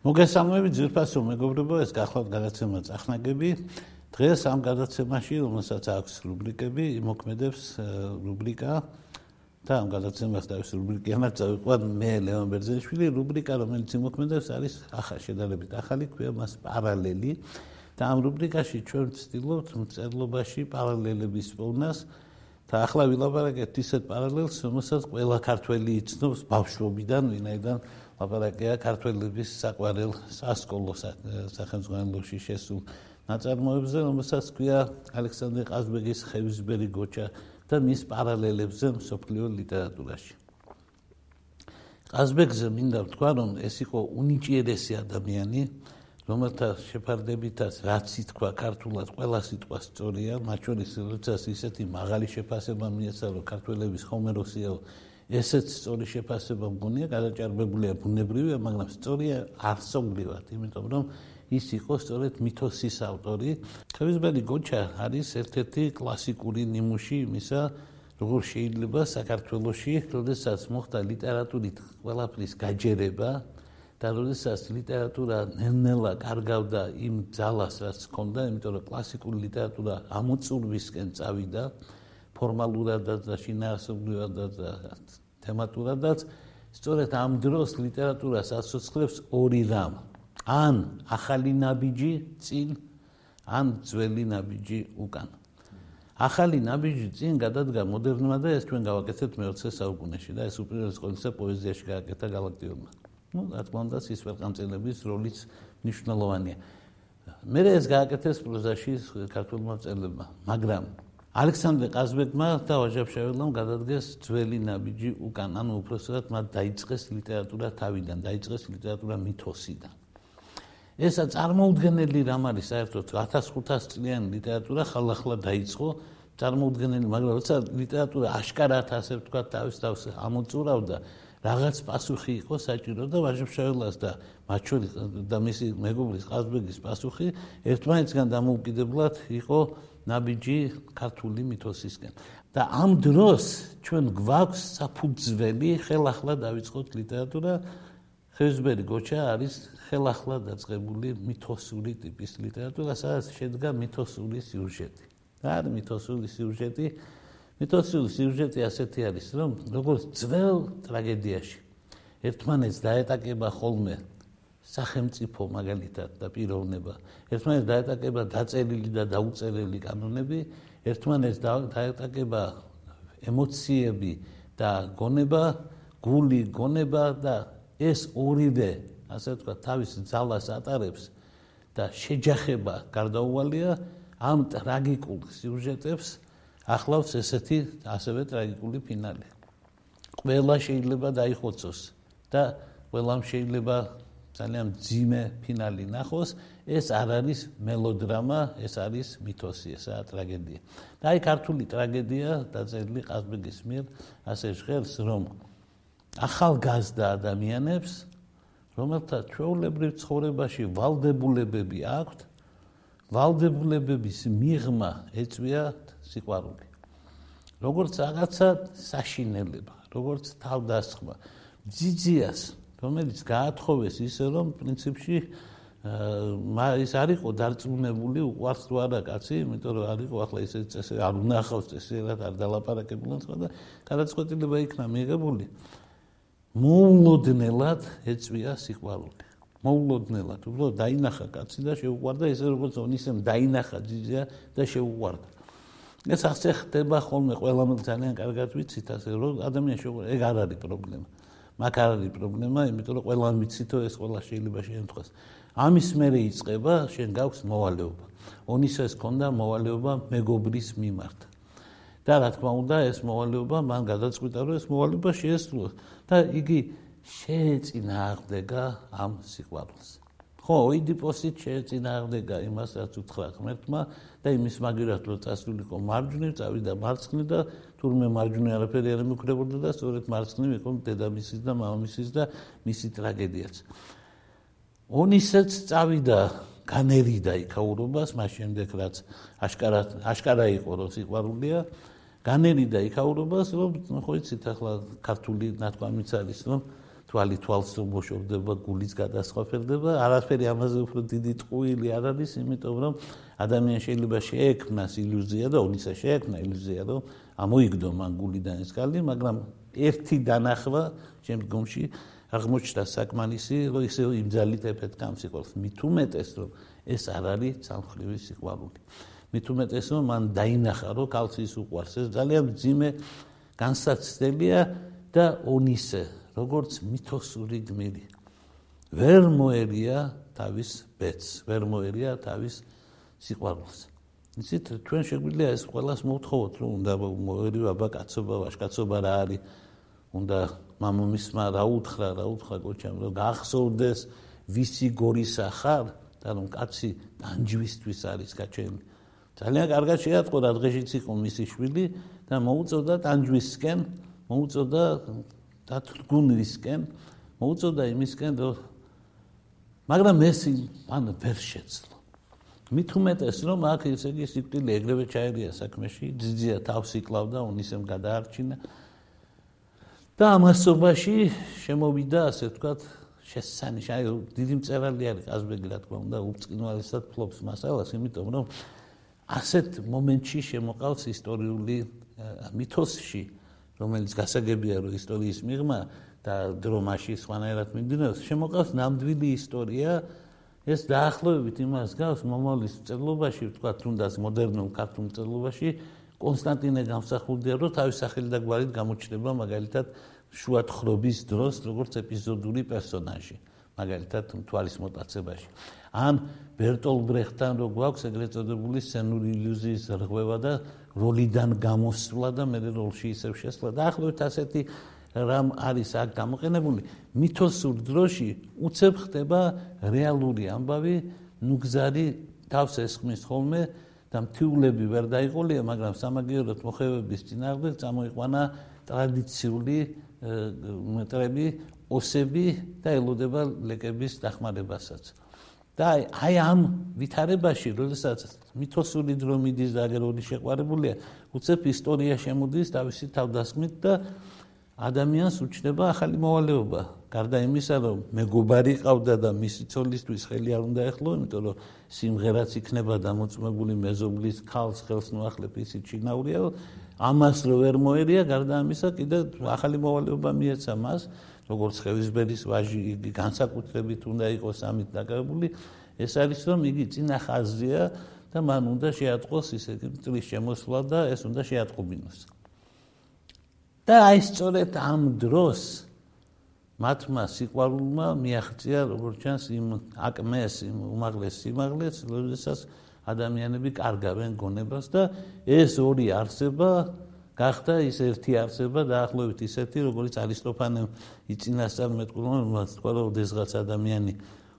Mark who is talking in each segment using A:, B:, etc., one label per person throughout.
A: მოგესალმებით ძირფასო მეგობრებო, ეს გახლავთ გადაცემა წახნაგები. დღეს ამ გადაცემაში, რომელსაც აქვს რუბრიკები, იმოქმედებს რუბრიკა და ამ გადაცემას დავის რუბრიკი ამას წავიყვან მე ლევან ბერძენიშვილი რუბრიკა რომელიც იმოქმედებს არის ახალ შედარებით ახალი ქვია მას პარალელი და ამ რუბრიკაში ჩვენ ვცდილობთ მწერლობაში პარალელების პოვნას და ახლა ვილაპარაკეთ ისეთ პარალელს რომელსაც ყველა ქართველი იცნობს ბავშვობიდან ვინაიდან ლაპარაკია ქართველების საყვარელ სასკოლო სახელმწიფოში შესულ ნაწარმოებზე რომელსაც ქვია ალექსანდრე ყაზბეგის ხევისბერი გოჩა და მის პარალელებზე მსოფლიო ლიტერატურაში. ყაზბეგზე მინდა ვთქვა, რომ ეს იყო უნიჭიერესი ადამიანი, რომელთა შეფარდებითაც რაც ითქვა ქართულად ყველა სიტყვა სწორია, მათ შორის როდესაც ისეთი მაღალი შეფასება მიეცა, რომ ქართველების ხომეროსია ესეც სწორი შეფასება მგონია, გადაჭარბებულია ბუნებრივია, მაგრამ სწორია არსობრივად, იმიტომ რომ ის იყო სწორედ მითოსის ავტორი. ხევისბერი გოჩა არის ერთ-ერთი კლასიკური ნიმუში იმისა, როგორ შეიძლება საქართველოსში, როდესაც მოხდა ლიტერატურით ყველაფრის გაჯერება და როდესაც ლიტერატურა ნელ-ნელა კარგავდა იმ ძალას, რაც ჰქონდა, იმიტომ რომ კლასიკური ლიტერატურა ამოწურვისკენ წავიდა ფორმალურადაც და შინაარსობრივადაც და თემატურადაც, სწორედ ამ დროს ლიტერატურას ასოცირებს ორი რამ. ან ახალი ნაბიჯი წინ ან ძველი ნაბიჯი უკან. ახალი ნაბიჯი წინ გადადგა მოდერნმა და ეს ჩვენ გავაკეთეთ მე-20 საუკუნეში და ეს უპირველეს ყოვლისა პოეზიაში გააკეთა galaktiurma. Ну, რა თქმა უნდა, ის ვერკანწელების როლიც მნიშვნელოვანია. მე ეს გააკეთეს პროზაში ქართულმა წერლებმა, მაგრამ ალექსანდრე ყაზბეგმა და ვაჟაბშეველომ გადადგეს ძველი ნაბიჯი უკან, ანუ უბრალოდ მათ დაიწყეს ლიტერატურა თავიდან, დაიწყეს ლიტერატურა მითოსიდან. ესა წარმოუდგენელი რამ არის საერთოდ 1500 წლიანი ლიტერატურა ხალხლა დაიწყო წარმოუდგენელი მაგრამ როცა ლიტერატურა აშკარად ასე ვთქვა თავის თავს ამოწურავდა რაღაც პასუხი იყო საჭირო და ვაჟებშეველას და მათ შორის და მისი მეგობრის ყაზბეგის პასუხი ერთმანეთსგან დამოუკიდებლად იყო ნაბიჯი ქართული მითოსისკენ და ამ დროს ჩვენ გვაქვს საფუძველი ხელახლა დაიწყოთ ლიტერატურა ხევსბერი გოჩა არის ხელახლა დაწყებული მითოსური ტიპის ლიტერატურა, სადაც შედგა მითოსური სიუჟეტი. არის მითოსური სიუჟეტი? მითოსური სიუჟეტი ასეთი არის, რომ როგორც ძველ ტრაგედიაში ერთმანეთს დაეტაკება ხოლმე სახელმწიფო მაგალითად და პიროვნება, ერთმანეთს დაეტაკება დაწერილი და დაუწერელი კანონები, ერთმანეთს დაეტაკება ემოციები და გონება, გული, გონება და ეს ორივე, ასე ვთქვა, თავის ძალას ატარებს და შეჯახება გარდაუვალია ამ ტრაგიკულ სიუჟეტებს ახლავს ესეთი ასევე ტრაგიკული ფინალი. ყველა შეიძლება დაიხოცოს და ყველამ შეიძლება ძალიან ძიმე ფინალი ნახოს. ეს არ არის მელოდრამა, ეს არის მითოსი, ესაა ტრაგედია. და აი ქართული ტრაგედია დაწერილი ყაზბეგის მიერ ასე ჟღერს, რომ ახალგაზრდა ადამიანებს, რომელთა ჩვეულებრივ ცხოვრებაში ვალდებულებები აქვთ, ვალდებულებების მიღმა ეწვია სიყვარული. როგორც რაღაცა საშინელება, როგორც თავდასხმა, ძიძიას, რომელიც გაათხოვეს ისე რომ პრინციპში ის არისო დარწმუნებული უყვარს თუ არა კაცი, იმიტომ რომ არისო ახლა ისე წესი არ უნახავს წესი რა არ დალაპარაკებულან სხვა და გადაწყვეტილება იქნა მიღებული. მოულოდნელად ეწვია სიყვარული. მოულოდნელად, უბრალოდ დაინახა კაცი და შეუყვარდა ესე როგორც ონისემ დაინახა ძიძია და შეუყვარდა. ეს ასე ხდება ხოლმე ყველამ ძალიან კარგად ვიცით ასე რომ ადამიანს შეუყვარდა, ეგ არ არის პრობლემა. მაგ არ არის პრობლემა, იმიტომ რომ ყველამ ვიცითო ეს ყველა შეიძლება შეემთხვას. ამის მერე იწება შენ გაქვს მოვალეობა. ონისეს ქონდა მოვალეობა მეგობრის მიმართ. და რა თქმა უნდა ეს მოვალეობა მან გადაწყვიტა რომ ეს მოვალეობა შეესრულოს და იგი შეეწინააღმდეგა ამ სიყვარულს. ხო, ოიდიპოსით შეეწინააღმდეგა იმას, რაც უთხრა ღმერთმა და იმის მაგერად რომ წასულიყო მარჯვნივ, წავიდა მარცხნივ და თურმე მარჯვნივ არაფერი არ მეკრებოდა და სწორედ მარცხნივ იყო დედამისის და მამამისის და მისი ტრაგედიაც. ონისაც წავიდა განერიდა იქაურობას, მას შემდეგ რაც აშკარა აშკარა იყო რომ სიყვარულია, განერიდა იქაურობას, რომ ხო იცით ახლა ქართული ნათქვამიც არის, რომ თვალი თვალს მოშორდება, გულის გადასხვაფერდება, არაფერი ამაზე უფრო დიდი ტყუილი არ არის, იმიტომ რომ ადამიანს შეიძლება შეექმნას ილუზია და ონისა შეექმნა ილუზია, რომ ამოიგდო მან გულიდან ეს კალი, მაგრამ ერთი დანახვა შემდგომში აღმოჩნდა საკმანისი, რომ ისე იმძალით ეფექტკამს იყო. მით უმეტეს რომ ეს არ არის სამხრივი სიყვარული. უმეტეს რომ მან დაინახა რომ კალცის უყვარს. ეს ძალიან ძიმე განსაცდელია და ონისე როგორც მითოსური გმირი. ვერ მოერია თავის ბეთს, ვერ მოერია თავის სიყვარულს. იცით, ჩვენ შეგვიძლია ეს ყველას მოვთხოვოთ, რომ უნდა მოერივა აბა კაცობა, ვაშკაცობა რა არის. უნდა მამამისმა რა უთხრა, რა უთხრა გოჩამ, რომ გახსოვდეს ვისი გორისა ხარ და რომ კაცი დანჯვისთვის არის გაჩენილი. ძალიან კარგად შეატყო რა დღეშიც იყო მისი შვილი და მოუწოდა დანჯვისკენ, მოუწოდა დათრგუნვისკენ მოუწოდა იმისკენ რომ მაგრამ ეს ან ვერ შეძლო. უმეტეს რომ აქ ესე იგი სიკვდილი ეგრევე ჩაერია საქმეში ძიძია თავს იკლავდა უნისემ გადაარჩინა. და ამასობაში შემოვიდა ასე ვთქვათ შესანიშნავი აი დიდი მწერალი არის ყაზბეგი რა თქმა უნდა უწყინვალესად ფლობს მასალას იმიტომ რომ ასეთ მომენტში შემოყავს ისტორიული მითოსში რომელიც გასაგებია რომ ისტორიის მიღმა და დრომაში სხვანაირად მიმდინარეობს შემოყავს ნამდვილი ისტორია. ეს დაახლოებით იმას გავს მომავლის წერლობაში ვთქვა თუნდაც მოდერნულ ქართულ წერლობაში კონსტანტინე გამსახურდია რომ თავის სახელი და გვარით გამოჩნდება მაგალითად შუა ხრობის დროს როგორც ეპიზოდური პერსონაჟი მაგალითად თვალის მოტაცებაში. ან ბერტოლ ბრეხტან რო გვაქვს ეგრეთ წოდებული სცენური ილუზიის რღვევა და როლიდან გამოსვლა და მე როლში ისევ შესვლა. და ახლავე ასეთი რამ არის აქ გამოყენებული. მითოსურ დროში უცებ ხდება რეალური ამბავი ნუგზარი თავს ესხმის ხოლმე და მთიულები ვერ დაიყოლია მაგრამ სამაგიეროდ მოხევების წინააღმდეგ წამოიყვანა ტრადიციული მეტრები ოსები და ელოდება ლეკების დახმარებასაც და აი ამ ვითარებაში, როდესაც მითოსული დრო მიდის და აგერული შეყვარებულია, უცებ ისტორია შემოდის თავისი თავდასხმით და ადამიანს უჩნდება ახალი მოვალეობა. გარდა იმისა, რომ მეგობარი ყავდა და მისი ცოლისთვის ხელი არ უნდა ეხლო, იმიტომ რომ სიმღერაც იქნება დამოწმებული მეზობლის ქალს ხელს ნუახლებ ისიც ჩინაურია, ამას რო ვერ მოერია, გარდა ამისა კიდე ახალი მოვალეობა მიეცა მას. როგორც ხევისბერის ვაჟი იგი განსაკუთრებით უნდა იყოს ამით დაკავებული ეს არის რომ იგი ძინა ხაზია და მან უნდა შეატყოს ისეთი წლის შემოსვლა და ეს უნდა შეატყობინოს. და აი სწორედ ამ დროს მათმა სიყვარულმა მიაღწია როგორც ჩანს იმ აკმეს იმ უმაღლეს სიმაღლეს როდესაც ადამიანები კარგავენ გონებას და ეს ორი არსება გახდა ის ერთი არსება დაახლოებით ისეთი როგორც არისტოფანემ იწინასწარ მეტყველო მას თქვა რომ დესღაც ადამიანი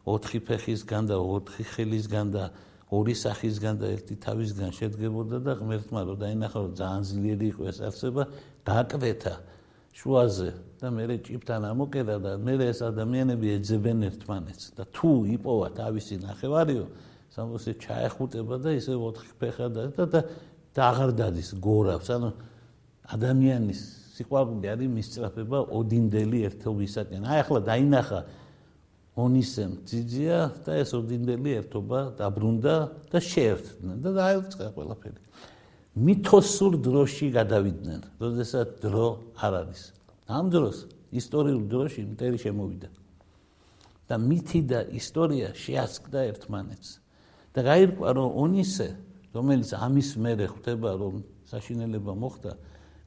A: ოთხი ფეხისგან და ოთხი ხელისგან და ორი სახისგან და ერთი თავისგან შედგებოდა და ღმერთმა რომ დაინახა რომ ძალიან ძლიერი იყო ეს არსება დააკვეთა შუაზე და მე ჭიფთან ამოკედა და მე ეს ადამიანები ეძებენ ერთმანეთს და თუ იპოვა თავისი ნახევარიო სამოსე ჩაეხუტება და ისე ოთხი ფეხა და და და აღარ დადის გორავს. ანუ ადამიანის სიყვარული არის მისწრაფება ოდინდელი ერთობისაკენ. აი ახლა დაინახა ონისემ ძიძია და ეს ოდინდელი ერთობა დაბრუნდა და შეერთდნენ და დაიწყა ყველაფერი. მითოსურ დროში გადავიდნენ, როდესაც დრო არ არის. ამ დროს ისტორიულ დროში მტერი შემოვიდა. და მითი და ისტორია შეასკდა ერთმანეთს. და გაირკვა რომ ონისე, რომელიც ამის მერე ხვდება რომ საშინელება მოხდა,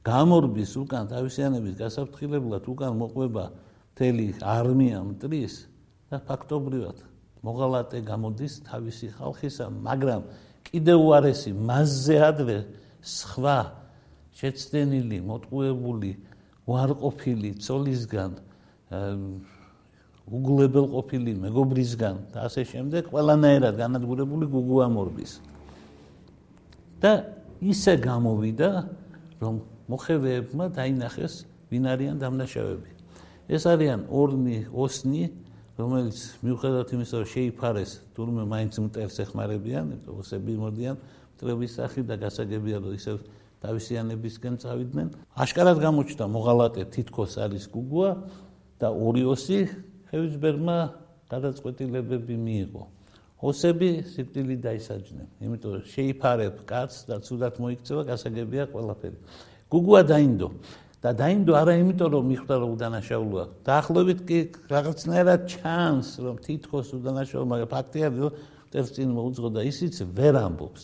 A: გამორბის უკან თავისიანების გასაფრთხილებლად უკან მოყვება მთელი არმია მტრის და ფაქტობრივად მოღალატე გამოდის თავისი ხალხისა, მაგრამ კიდევ უარესი მასზე ადრე სხვა შეცდენილი, მოტყუებული, უარყოფილი ცოლისგან უგულებელ ყოფილი მეგობრისგან და ასე შემდეგ ყველანაირად განადგურებული გუგუა მორბის. და ისე გამოვიდა რომ მოხევეებმა დაინახეს ვინ არიან დამნაშავეები ეს არიან ორნი ოსნი რომელიც მიუხედავად იმისა რომ შეიფარეს თურმე მაინც მტერს ეხმარებიან ოსები მოდიან მტრების სახით და გასაგებია რომ ისე თავისიანებისკენ წავიდნენ აშკარად გამოჩნდა მოღალატე თითქოს არის გუგუა და ორიოსი ჰევისბერმა გადაწყვეტილებები მიიღო. ოსები სიკვდილი დაისაჯნენ, იმიტომ რომ შეიფარებ კაცს და ცუდად მოიქცევა გასაგებია ყველაფერი. გუგუა დაინდო და დაინდო არა იმიტომ რომ მიხვდა რომ უდანაშაულოა. დაახლოებით კი რაღაცნაირად ჩანს რომ თითქოს უდანაშაულო, მაგრამ ფაქტია რომ ტერცინ მოუძღო და ისიც ვერ ამბობს.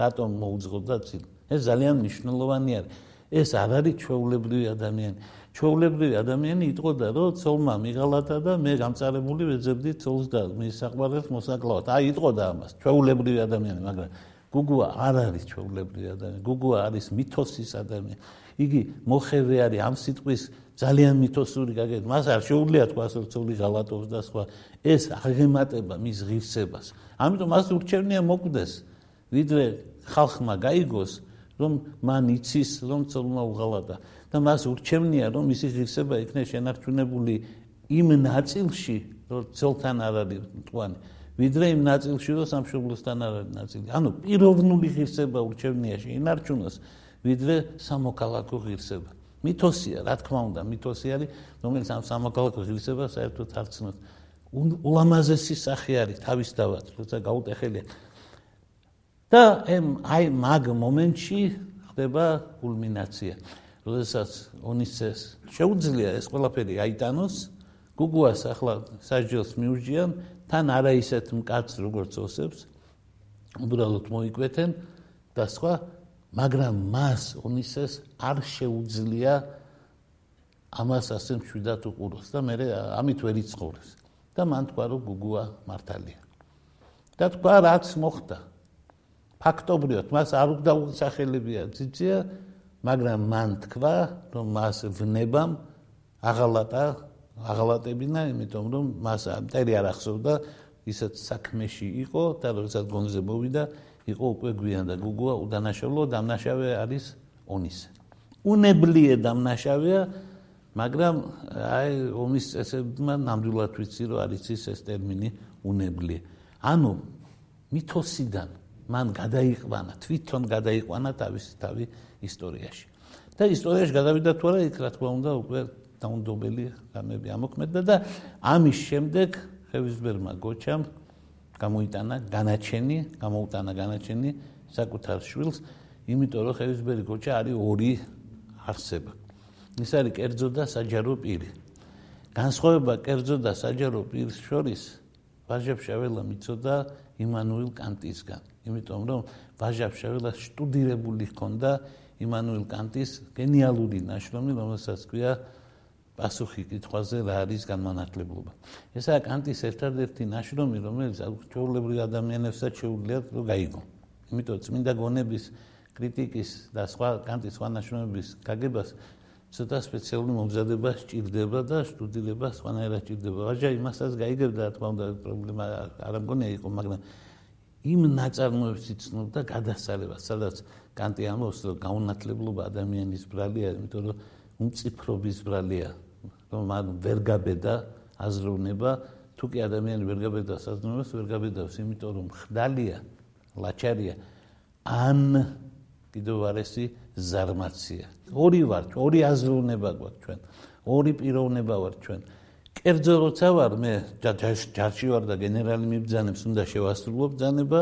A: რატომ მოუძღო და წინ? ეს ძალიან მნიშვნელოვანი არის. ეს არ არის ჩვეულებრივი ადამიანი. ჩვეულებრივი ადამიანი იტყოდა, რომ ცოლმა მიღალათა და მე გამწარებული ვეძებდი ცოლს და მის საყვარელს მოსაკლავად. აი იტყოდა ამას, ჩვეულებრივი ადამიანი, მაგრამ გუგუა არ არის ჩვეულებრივი ადამიანი. გუგუა არის მითოსის ადამიანი. იგი მოხევე არის ამ სიტყვის ძალიან მითოსური გაგეთ. მას არ შეუძლია თქვა, ცოლი ღალატობს და სხვა. ეს აღემატება მის ღირსებას. ამიტომ მას ურჩევნია მოკვდეს, ვიდრე ხალხმა გაიგოს, რომ მან იცის, რომ ცოლმა უღალატა. და მას ურჩევნია რომ მისი ღირსება იქნეს შენარჩუნებული იმ ნაწილში რომ ძელთან არ არის მტვანი ვიდრე იმ ნაწილში რომ სამშობლოსთან არ არის ნაწილი. ანუ პიროვნული ღირსება ურჩევნია შენარჩუნოს ვიდრე სამოქალაქო ღირსება. მითოსია რა თქმა უნდა მითოსი არის რომელიც ამ სამოქალაქო ღირსებას საერთოდ არ ცნობს. ულამაზესი სახე არის თავისთავად როცა გაუტეხელია. და აი მაგ მომენტში ხდება კულმინაცია. როდესაც ონისეს შეუძლია ეს ყველაფერი აიტანოს, გუგუას ახლა საჯელს მიურჯიან, თან არა ისეთ მკაც როგორც ოსებს, უბრალოდ მოიკვეთენ და სხვა, მაგრამ მას ონისეს არ შეუძლია ამას ასე მშვიდად უყუროს და მე ამით ვერ იცხოვრეს. და მან თქვა რომ გუგუა მართალია. და თქვა რაც მოხდა. ფაქტობრივად მას არ უნდა უცხელებია ძიძია მაგრამ მან თქვა, რომ მას ვნებამ აღალატა, აღალატებინა, იმიტომ რომ მას მტერი არ ახსოვდა, ისეთ საქმეში იყო და როდესაც გონზე მოვიდა, იყო უკვე გვიან და გუგუა უდანაშაულო, დამნაშავე არის ონის. უნებლიე დამნაშავეა, მაგრამ აი ომის წესებმა ნამდვილად ვიცი, რომ არის ის ეს ტერმინი უნებლიე. ანუ მითოსიდან მან გადაიყვანა, თვითონ გადაიყვანა თავისი თავი ისტორიაში. და ისტორიაში გადავიდა თუ არა, იქ რა თქმა უნდა უკვე დაუნდობელი გამები ამოქმედა და ამის შემდეგ ხევისბერმა გოჩამ გამოიტანა განაჩენი, გამოუტანა განაჩენი საკუთარ შვილს, იმიტომ რომ ხევისბერი გოჩა არის ორი არსება. ის არის კერძო და საჯარო პირი. განსხვავება კერძო და საჯარო პირის შორის ვაჟებშაველა მიწოდა იმანუილ კანტისგან, იმიტომ რომ ვაჟებშაველა სტუდირებული ჰქონდა იმანუელ კანტის გენიალური ნაშრომი, რომელსაც ქვია პასუხი კითხვაზე რა არის განმანათლებლობა. ესაა კანტის ერთადერთი ნაშრომი, რომელიც ჩვეულებრივ ადამიანებსაც შეუძლიათ რომ გაიგო. იმიტომ წმინდა გონების კრიტიკის და სხვა კანტის სხვა ნაშრომების გაგებას ცოტა სპეციალური მომზადება სჭირდება და სტუდირება სხვანაირად სჭირდება. ვაჟა იმასაც გაიგებდა, რა თქმა უნდა, პრობლემა არ ამგონია იყო, მაგრამ იმ ნაწარმოებს იცნობდა გადასალებას, სადაც კანტი ამბობს, რომ გაუნათლებლობა ადამიანის ბრალია, იმიტომ რომ უმციფრობის ბრალია, რომ მან ვერ გაბედა აზროვნება, თუ კი ადამიანი ვერ გაბედავს აზროვნებას, ვერ გაბედავს, იმიტომ რომ ხდალია, ლაჩარია, ან კიდევ ვარესი ზარმაცია. ორი ვარ, ორი აზროვნება გვაქვს ჩვენ. ორი პიროვნება ვარ ჩვენ. კერძო როცა ვარ მე ჯარში ვარ და გენერალი მიბძანებს უნდა შევასრულო ბძანება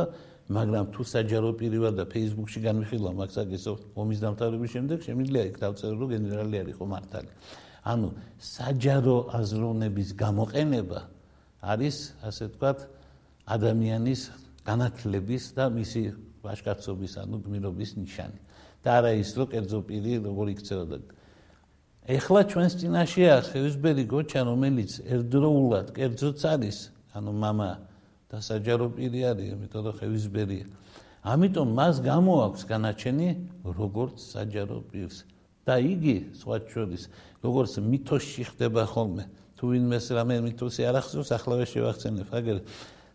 A: მაგრამ თუ საჯარო პირი ვარ და Facebook-ში განვიხილავ მაქსაგესო ომის დამთავრების შემდეგ შემიძლია იქ დავწერო რომ გენერალი არის ხო მართალი ანუ საჯარო აზროვნების გამოყენება არის ასე ვთქვათ ადამიანის განათლების და მისი ვაჟკაცობის ანუ გმირობის ნიშანი და არა ის რომ კერძო პირი როგორ იქცევა და ეხლა ჩვენს წინაშეა ხევისბერი გოჩა რომელიც ერთდროულად კერძოც არის ანუ мама და საჯარო პირი არის იმიტომ რომ ხევისბერია ამიტომ მას გამოაქვს განაჩენი როგორც საჯარო პირს და იგი სხვა შორის როგორც მითოსში ხდება ხოლმე თუ ვინმეს რამე მითოსი არ ახსოვს, ახლავე შევახცენებ, აგერ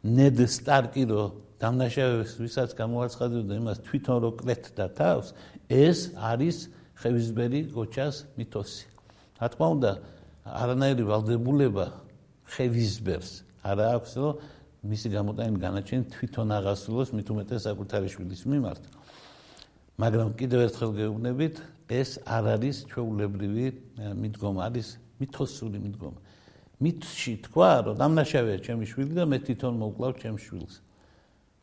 A: ნედ სტარკი რო დამნაშავეს ვისაც გამოაცხადებდა იმას თვითონ რო კლეთდა თავს, ეს არის ხევისბერი გოჩას მითოსი. რა თქმა უნდა, არანაირი ვალდებულება ხევისბერს არა აქვს, რომ მისი გამოტანი განაჩენი თვითონ აღასრულოს მით უმეტეს საკუთარი შვილის მიმართ. მაგრამ კიდევ ერთხელ გეუბნებით, ეს არ არის ჩვეულებრივი მიდგომა, არის მითოსული მიდგომა. მითში თქვა, რომ დამნაშავეა ჩემი შვილი და მე თვითონ მოკლავ ჩემ შვილს.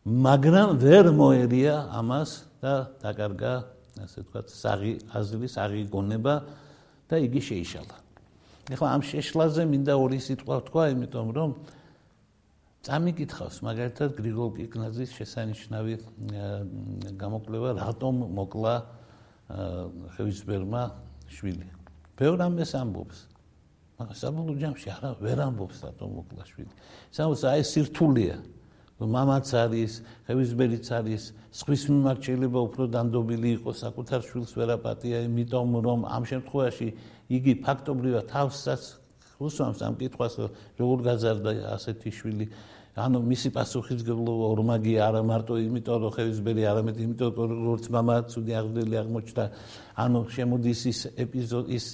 A: მაგრამ ვერ მოერია ამას და დაკარგა, ასე თქვა, საღი აზრი, საღი გონება და იგი შეიშალა. ეხლა ამ შეშლაზე მინდა ორი სიტყვა თქვა, იმიტომ რომ წამიკითხავს მაგალითად გრიგოლ კიკნაძის შესანიშნავი გამოკვლევა რატომ მოკლა ხევისბერმა შვილი. ბევრ ამას ამბობს. მაგრამ საბოლოო ჯამში არა ვერ ამბობს რატომ მოკლა შვილი. სამოს აი სირთულია. მამაც არის, ხევისბერიც არის, სხვის მიმართ შეიძლება უფრო დანდობილი იყოს საკუთარ შვილს ვერაპატია, იმიტომ რომ ამ შემთხვევაში იგი ფაქტობრივად თავსაც უსვამს ამ კითხვას როგორ გაზარდა ასეთი შვილი ანუ მისი პასუხისგებლობა ორმაგი არა მარტო იმიტომ რომ ხევისბერი არამედ იმიტომ რომ როგორც мама ცუდი აღდელი აღმოჩნდა ანუ შემოდის ის ეპიზოდის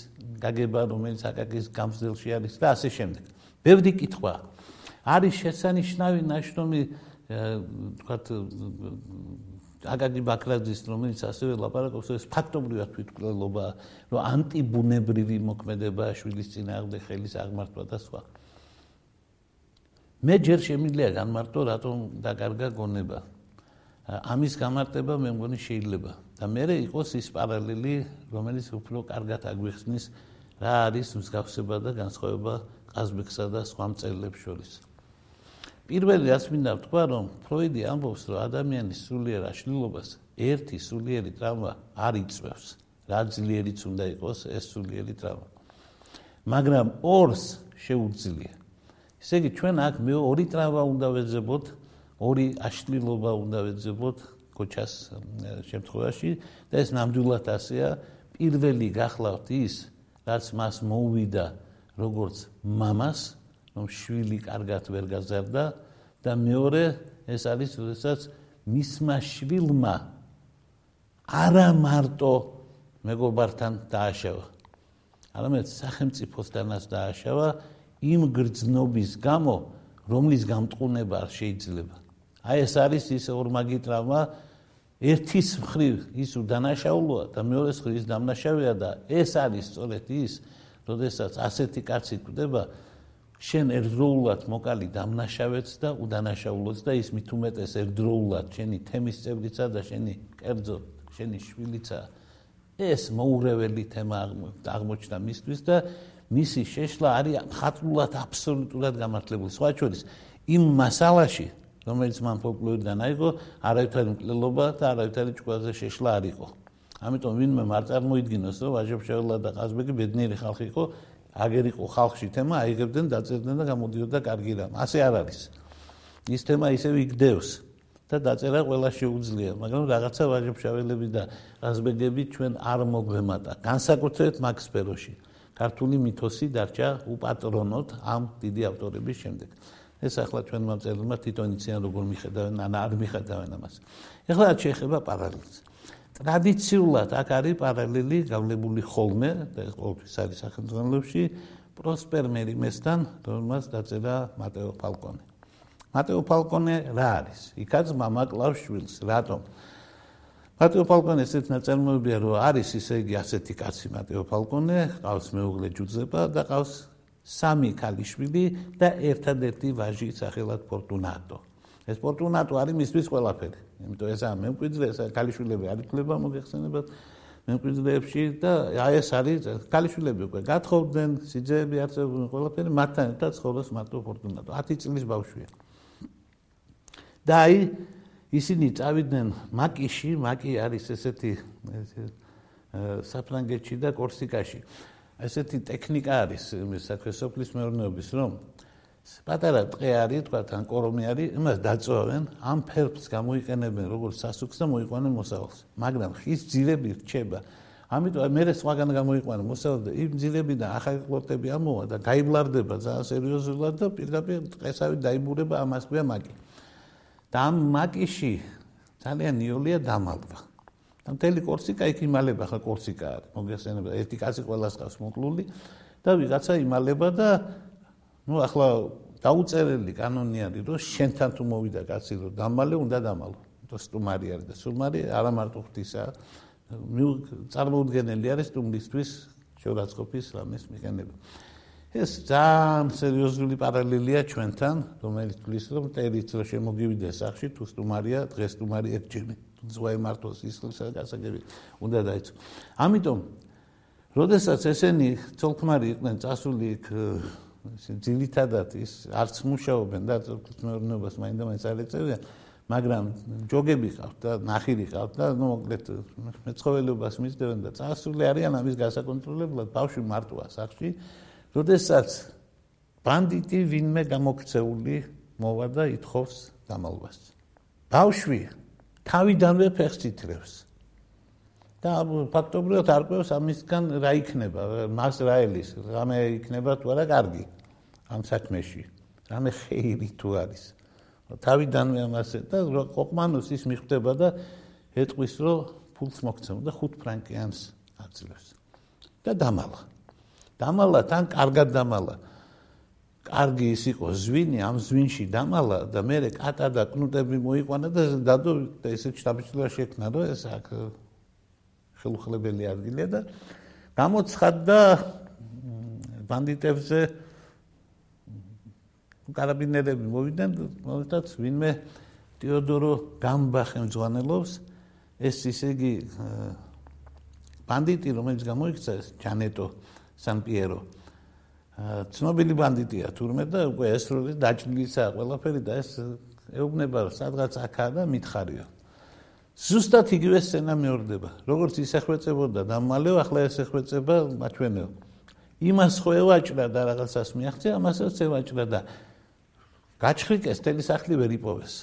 A: გაგება რომელიც აკაკის გამძლეში არის და ასე შემდეგ ბევრი კითხვა არის შესანიშნავი ნაშრომი თქვათ აკაკი ბაქრაძის რომელიც ასევე ლაპარაკობს ეს ფაქტობრივად თვითკვლელობა რომ ანტიბუნებრივი მოქმედება შვილის წინააღმდეგ ხელის აღმართვა და სხვა. მე ჯერ შემიძლია განმარტო რატომ დაკარგა გონება. ამის გამარტება მე მგონი შეიძლება. და მე იყოს ის პარალელი რომელიც უფრო კარგად აგვიხსნის რა არის მსგავსება და განსხვავება ყაზბეგსა და სხვა მწერლებს შორის პირველი რაც მინდა ვთქვა რომ ფროიდი ამბობს რომ ადამიანის სულიერ აშლილობას ერთი სულიერი ტრავმა არ იწევს რა ძლიერიც უნდა იყოს ეს სულიერი ტრავმა? მაგრამ ორს შეუძლია ესე იგი ჩვენ აქ მე ორი ტრავმა უნდა ვეძებოთ ორი აშლილობა უნდა ვეძებოთ კოჩას შემთხვევაში და ეს ნამდვილად ასეა. პირველი გახლავთ ის რაც მას მოუვიდა როგორც მამას რომ შვილი კარგად ვერ გაზარდა და მეორე ეს არის როდესაც მისმა შვილმა არა მარტო მეგობართან დააშავა არამედ სახელმწიფოსთანაც დააშავა იმ გრძნობის გამო რომლის გამტყუნება არ შეიძლება. აი ეს არის ის ორმაგი ტრავმა. ერთის მხრივ ის უდანაშაულოა და მეორეს მხრივ ის დამნაშავეა და ეს არის სწორედ ის როდესაც ასეთი კაცი კვდება შენ ერთდროულად მოკალი დამნაშავეც და უდანაშაულოც და ის მით უმეტეს ერთდროულად შენი თემის წევრიცა და შენი კერძო შენი შვილიცა. ეს მოურეველი თემა აღმოჩნდა მისთვის და მისი შეშლა არის ხატულად აბსოლუტურად გამართლებული. სხვა შორის იმ მასალაში რომელიც მან ფოლკლორიდან აიღო არავითარი მკვლელობა და არავითარი ჭკვაზე შეშლა არ იყო. ამიტომ ვინმე არ წარმოიდგინოს რომ ვაჟებშეველა და ყაზბეგი ბედნიერი ხალხი იყო აგერ იყო ხალხში თემა აიღებდნენ დაწერდნენ და გამოდიოდა კარგი რამ. ასე არ არის. ის თემა ისევ იგდევს და დაწერა ყველა შეუძლია, მაგრამ რაღაცა ვაჟებშაველები და ყაზბეგები ჩვენ არ მოგვემატა. განსაკუთრებით მაგ სფეროში. ქართული მითოსი დარჩა უპატრონოთ ამ დიდი ავტორების შემდეგ. ეს ახლა ჩვენ მომწერლმა თვითონ იციან როგორ მიხედავენ, ან არ მიხედავენ ამას. ეხლა რაც შეეხება პარალელს. ტრადიციულად აქ არის პარალელი გავლებული ხოლმე და ეს ყოველთვის არის სახელმწიფოებში პროსპერ მერიმესთან, რომელმაც დაწერა მატეო ფალკონე. მატეო ფალკონე რა არის? იქაც მამა კლავშვილს, რატომ? მატეო ფალკონე ესეთ ნაწარმოებია, რომ არის ისე იგი ასეთი კაცი მატეო ფალკონე, ყავს მეუღლე ჯუზეპა და ყავს სამი ქალიშვილი და ერთადერთი ვაჟი სახელად ფორტუნატო. ეს ფორტუნატო არის მისთვის ყველაფერი. იმიტომ ესა მემკვიდრე ესა ქალიშვილები არ იქნება მოგეხსენებათ მემკვიდრეებში და აი ეს არის ქალიშვილები უკვე გათხოვდნენ სიძეები არწევდნენ ყველაფერი მათთან ერთად ცხოვრობს მარტო ფორტუნატო. 10 წლის ბავშვია. და აი ისინი წავიდნენ მაკიში მაკი არის ესეთი საფრანგეთში და კორსიკაში. ესეთი ტექნიკა არის იმის საქმესოფლის მეურნეობის რომ პატარა ტყე არის, თქვა თან კორომი არის, იმას დაწოვენ, ამ ფერფს გამოიყენებენ როგორც სასუქს და მოიყვანენ მოსავალს. მაგრამ ხის ძირები რჩება. ამიტომ მე სხვაგან გამოიყვანა მოსავდა იმ ძილებიდან ახალი კლოტები ამოვა და გაიბლარდება ძალიან სერიოზულად და პირდაპირ დღესავით დაიბურება ამას ქვია მაკი. და ამ მაკიში ძალიან ნიოლია დამალვა. და მთელი კორსიკა იქ იმალება ხა კორსიკა არის მოგესწრება ერთი კაცი ყველას ყავს მოკლული და ვიღაცა იმალება და ну ახლა დაუწერელი კანონი არის რომ შენთან თუ მოვიდა კაცი რომ დამალე უნდა დამალო. და სტუმარი არის და სტუმარი არა მარტო ღვთისა. წარმოუდგენელი არის სტუმრისთვის შევაწყობის რამეს მიყენება. ეს ძალიან სერიოზული პარალელია ჩვენთან რომელიც თulis რომ ტერიც რო შემოგივიდეს სახში თუ სტუმარია დღეს სტუმარი ერთჯერმე ზღვაი მარტოს ისლისა გასაგები უნდა დაიწყო ამიტომ როდესაც ესენი ცოლქმარი იყვნენ წასული იქ ძილითადად ის არც მუშაობენ და ცოლქმერნობას მაინდა-მაინც არ ეწევიან მაგრამ ჯოგები ყავთ და ნახირი ყავთ და ნუ მოკლედ მეცხოველობას მისდევენ და წასული არიან ამის გასაკონტროლებლად ბავშვი მარტოა სახში როდესაც ბანდიტი ვინმე გამოქცეული მოვა და ითხოვს დამალვას. ბავშვი თავიდანვე ფეხს ითრევს და ფაქტობრივად არ ყვევს ამისგან რა იქნება მას რა ელის რამე იქნება თუ არა კარგი ამ საქმეში რამე ხეირი თუ არის. თავიდანვე ამასე და ყოყმანოს ის მიხვდება და ეტყვის რომ ფულს მოგცემ და 5 ფრანკიანს აძლევს. და დამალა. დამალა თან კარგად დამალა. კარგი ის იყო ზვინი ამ ზვინში დამალა და მე კატა და კნუტები მოიყვანა და დადო და ესე შტაბჭილა შექმნა რომ ეს აქ ხელუხლებელი ადგილია და გამოცხადდა ბანდიტებზე კარაბინერები მოვიდნენ მომიტაც ვინმე ტიოდორო გამბახე მძღვანელობს ეს ისე იგი ბანდიტი რომელიც გამოიქცა ჯანეტო სან პიერო ცნობილი ბანდიტია თურმე და უკვე ეს როლი დაჭრილისა ყველაფერი და ეს ეუბნება სადღაც აქა და მითხარიო ზუსტად იგივე სცენა მეორდება როგორც ისეხვეწებოდა და მალე ახლა ესეხვეწება მაჩვენეო. იმას ხო ევაჭრა და რაღაცას მიაღწია ამასაც ევაჭრა და გაჩხრიკეს თელი სახლი ვერ იპოვეს.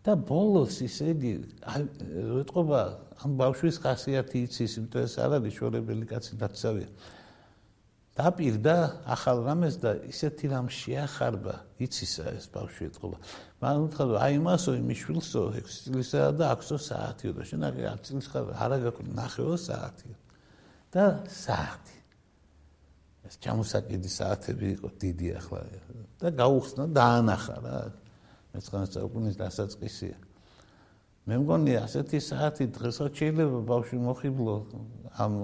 A: და ბოლოს ისე იგი ეტყობა ამ ბავშვის ხასიათი იცის იმიტომ ეს არ არის შორებელი კაცი დაცავია დაპირდა ახალ რამეს და ისეთი რამ შეახარბა იცისა ეს ბავშვი ეთყობა მაგრამ უთხრა აი მასო იმიშვილსო 6 წლისა და აქვსო საათიო და შენ აღარ წლის ხარ არა გაქვს ნახეო საათი. და საათი ეს ჩამოსაკიდი საათები იყო დიდი ახლა და გაუხსნა დაანახა რა მეცხრე საუკუნის დასაწყისია მე მგონი ასეთი საათი დღესაც შეიძლება ბავშვი მოხიბლო ამ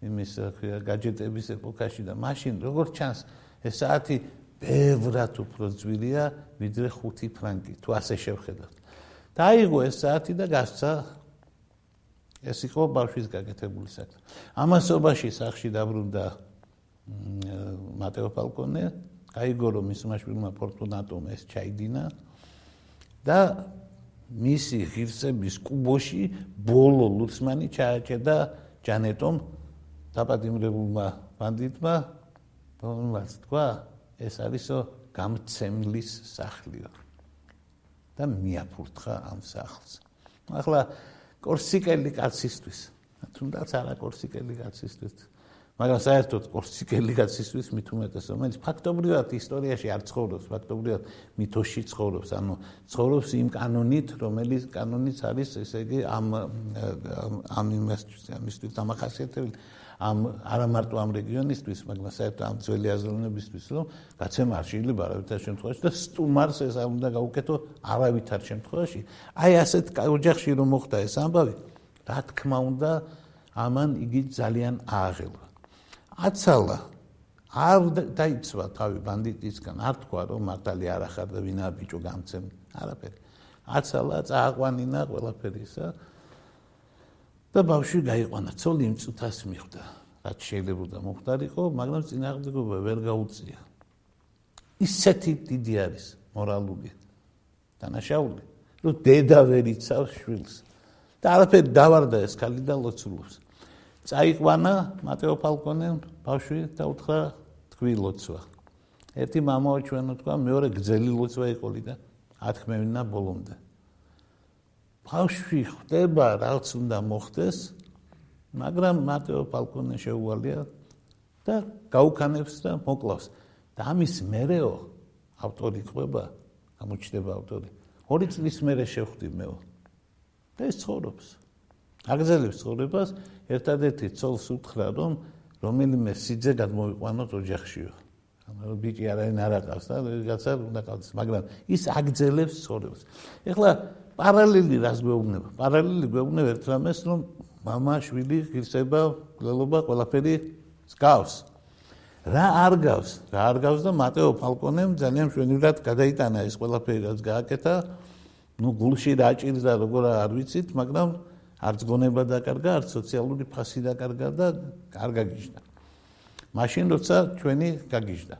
A: იმის ხია გაჯეტების ეპოქაში და მაშინ როგორ ჩანს ეს საათი ბევრად უფრო ძვირია ვიდრე 5 ფრანკი თუ ასე შევხედავთ. დაიღო ეს საათი და გასცა ეს იყო ბავშვის გაკეთებული საქმე. ამასობაში სახში დაბრუნდა მატეო ფალკონე, გაიგო რომ მის მაშვილმა ფორტუნატომ ეს ჩაიდინა და მისი ღირსების კუბოში ბოლო ლუცმანი ჩააჭედა ჯანეტომ დაპატიმრებულმა ბანდიტმა რომელსაც თქვა ეს არისო გამცემლის სახლიო და მიაფურთხა ამ სახლს ახლა კორსიკელი კაცისთვის თუნდაც არა კორსიკელი კაცისთვის მაგრამ საერთოდ კორსიკელი კაცისთვის მით უმეტეს რომელიც ფაქტობრივად ისტორიაში არ ცხოვრობს ფაქტობრივად მითოში ცხოვრობს. ანუ ცხოვრობს იმ კანონით რომელიც კანონიც არის ესე იგი ამ ამ იმას ამისთვის დამახასიათებელი ამ არა მარტო ამ რეგიონისთვის მაგრამ საერთოდ ამ ძველი აზროვნებისთვის რომ კაცემ არ შეიძლება არავითარ შემთხვევაში და სტუმარს ეს არ უნდა გაუკეთო არავითარ შემთხვევაში. აი ასეთ ოჯახში რომ მოხდა ეს ამბავი რა თქმა უნდა ამან იგი ძალიან ააღელვა აცალა. არ დაიცვა თავი ბანდიტისგან. არ თქვა რომ მართალი არ ახარ და ვინა ბიჭო გამცემ. არაფერი. აცალა წააყვანინა ყველაფერისა და ბავშვი გაიყვანა. ცოლი იმ წუთას მიხვდა რაც შეიძლება მოხდარიყო მაგრამ წინააღმდეგობა ვერ გაუწია. ისეთი დიდი არის მორალური დანაშაული. რომ დედა ვერ იცავს შვილს. და არაფერი დავარდა ეს ქალი და ლოცულობს წაიყვანა მატეო ფალკონემ ბავშვი და უთხრა თქვი ლოცვა. ერთი мама ჩვენ თქვა, მეორე გძელი ლოცვა იყო და ათქმევინა ბოლომდე. ბავშვი ხდება, რაც უნდა მოხდეს, მაგრამ მატეო ფალკონე შეუვალია და გაუქანებს და მოკლავს. და ამის მერეო ავტორი ყვება, გამოჩნდება ავტორი. ორი წლის მერე შევხვდი მე. და ეს ცხოვრობს. აგრძელებს ცხოვრებას ერთადერთი ცოლს უთხრა რომ რომელიმე სიძე გადმოიყვანოთ ოჯახშიო ანუ ბიჭი არაინ არ აკავს და რაღაცა უნდა ყავს მაგრამ ის აგზელებს ცხოვრებას ეხლა პარალელი რას გვეუბნება პარალელი გვეუბნება ერთ რამეს რომ мама შვილი ღირსება გლელობა ყველაფერი გავს რა არ გავს რა არ გავს და მატეო ფალკონემ ძალიან მშვენივრად გადაიტანა ეს ყველაფერი რაც გააკეთა ну გულში დაჭირდა როგორ არ ვიცით მაგრამ არც გონება დაკარგა არც სოციალური ფასი დაკარგა და არ გაგიჟდა. მაშინ როცა ჩვენი გაგიჟდა.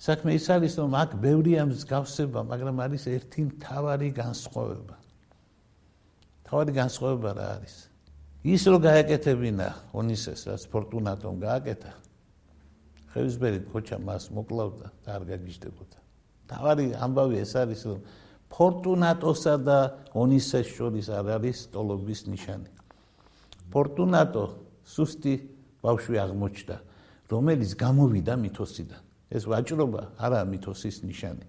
A: საქმე ის არის რომ აქ ბევრია მსგავსება მაგრამ არის ერთი მთავარი განსხვავება. მთავარი განსხვავება რა არის? ის რო გააკეთებინა ონისეს რაც ფორტუნატომ გააკეთა. ხელისბერი ქოჩა მას მოკლავდა და არ გაგიჟდებოდა. თავარი ამბავი ეს არის რომ ფორტუნატოსა და ონისეს შორის არ არის სტოლობის ნიშანი. ფორტუნატო სუსტი ბავშვი აღმოჩნდა რომელიც გამოვიდა მითოსიდან. ეს ვაჭრობა არაა მითოსის ნიშანი.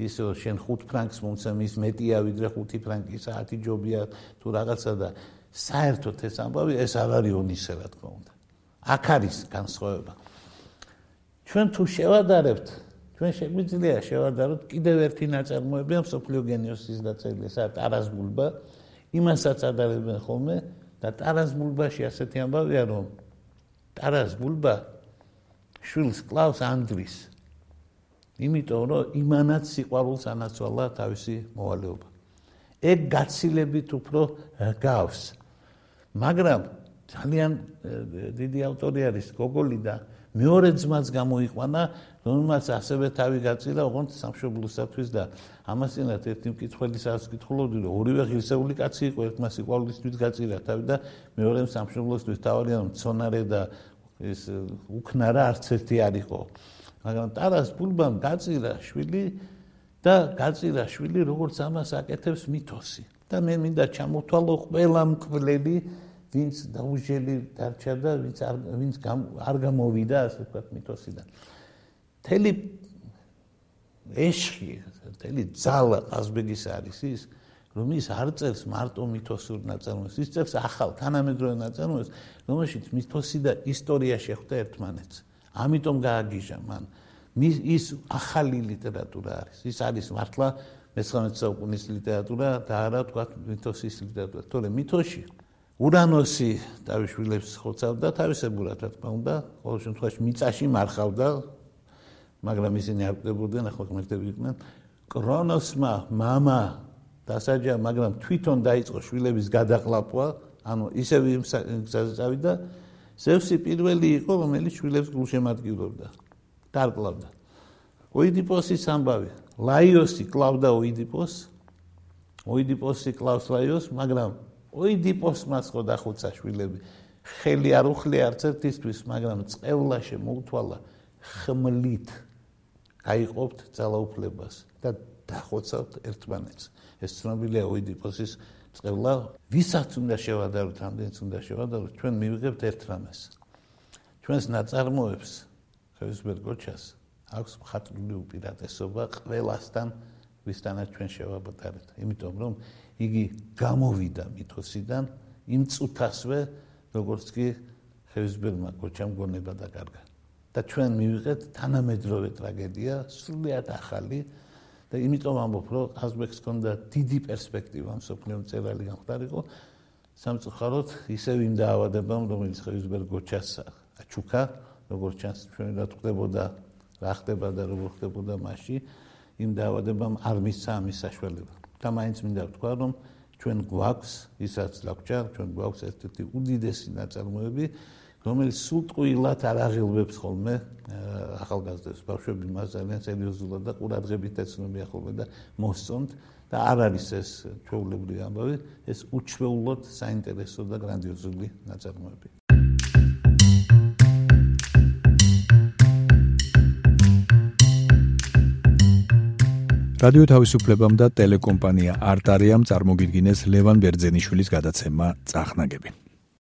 A: ის შენ 5 ფრანკს მომცემ ის მეტია ვიდრე 5 ფრანკი საათი ჯობია თუ რაღაცა და საერთოდ ეს ამბავი ეს არ არის ონისე რა თქმა უნდა. აქ არის განსხვავება. ჩვენ თუ შევადარებთ ჩვენ შეგვიძლია შევადაროთ კიდევ ერთი ნაწარმოები ამ სოფლიო გენიოსის დაწერილი ესა ტარას ბულბა იმასაც ადარებენ ხოლმე და ტარას ბულბაში ასეთი ამბავია რომ ტარას ბულბა შვილს კლავს ანდრის. იმიტომ რომ იმანაც სიყვარულს ანაცვალა თავისი მოვალეობა. ეგ გაცილებით უფრო გავს. მაგრამ ძალიან დიდი ავტორი არის გოგოლი და მეორე ძმაც გამოიყვანა, რომელმაც ასევე თავი გაწილა ოღონდ სამშობლოსათვის და ამასინათ ერთი მკითხველისაც ვკითხულობდი, რომ ორივე ღირსეული კაცი იყო, ერთმა სიყვარულისთვის გაწილა თავი და მეორე სამშობლოსთვის თავი რომ ცონარე და ეს უკნარა არც ერთი არ იყო. მაგრამ ტარას ბულბამ გაწილა შვილი და გაწილა შვილი როგორც ამას აკეთებს მითოსი. და მე მინდა ჩამოთვალო ყველა მკვლელი ვინც დაუჟელი დარჩა და ვინც არ ვინც არ გამოვიდა ასე ვთქვათ მითოსიდან. თელი ეშხი, თელი ძალა ყაზბეგის არის ის, რომ ის არ წერს მარტო მითოსურ ნაწარმოებს, ის წერს ახალ თანამედროვე ნაწარმოებს, რომელშიც მითოსი და ისტორია შეხვდა ერთმანეთს. ამიტომ გააგიჟა მან. ის ახალი ლიტერატურა არის. ის არის მართლა მე-19 საუკუნის ლიტერატურა და არა ვთქვათ მითოსის ლიტერატურა. თორე მითოში ურანოსი დავითვილებს ხოცავდა თავისებურად, რა თქმა უნდა, ყოველ შემთხვევაში მიწაში მარხავდა, მაგრამ ისინი არ ყვდებოდნენ, ახლა ღმერთები იყვნენ. კრონოსმა мама დასაჯა, მაგრამ თვითონ დაიწყო შვილების გადაყლაპვა, ანუ ისევ იმ გზაზე წავიდა. ზევსი პირველი იყო, რომელიც შვილებს გულშემატკივრობდა. დარკლავდა. ოიდიპოსის ამბავი. ლაიოსი კლავდა ოიდიპოს. ოიდიპოსი კლავს ლაიოს, მაგრამ ოიდიპოსმას ხო დახუცა შვილები ხელი არ უხლია არც ერთისთვის მაგრამ წევლა შემოუთვალა ხმლით გაიყოფთ ძალაუფლებას და დახოცავთ ერთმანეთს. ეს ცნობილია ოიდიპოსის წევლა ვისაც უნდა შევადაროთ ამდენს უნდა შევადაროთ ჩვენ მივიღებთ ერთ რამეს. ჩვენს ნაწარმოებს ხელისბერგოჩას აქვს მხატვრული უპირატესობა ყველასთან ვისთანაც ჩვენ შევაბატარეთ იმიტომ რომ იგი გამოვიდა მითოსიდან იმ წუთასვე როგორც კი ხევსბერმა გოჩამ გონება დაკარგა და ჩვენ მივიღეთ თანამედროვე ტრაგედია, სრულიად ახალი და იმიტომ ამბობ, რომ აზბეკს ჰქონდა დიდი პერსპექტივა მსოფლიო მწერალი გამხდარიყო. სამწუხაროდ ისევ იმ დაავადებამ, რომელიც ხელისბერ გოჩასა, აჩუკა, როგორც ჩანს, ჩვენ რა ხდებოდა, რა ხდება და როგორ ხდებოდა მასში, იმ დაავადებამ არ მისცა ამის საშუალება. და მაინც მინდა ვთქვა, რომ ჩვენ გვაქვს, ისაც ლაკჭარ, ჩვენ გვაქვს ერთ-ერთი უდიდესი ნაწარმოები, რომელიც სულ ტყუილად არ აღელვებს ხოლმე ახალგაზრდებს. ბავშვები მას ძალიან სერიოზულად და ყურადღებით ეცნობიან ხოლმე და მოსწონთ და არ არის ეს ჩვეულებრივი ამბავი ეს უჩვეულოდ საინტერესო და გრანდიოზული ნაწარმოები.
B: რადიო თავისუფლებამ და ტელეკომპანია არტარიამ წარმოგიდგინეს ლევან ბერძენიშვილის გადაცემა წახნაგები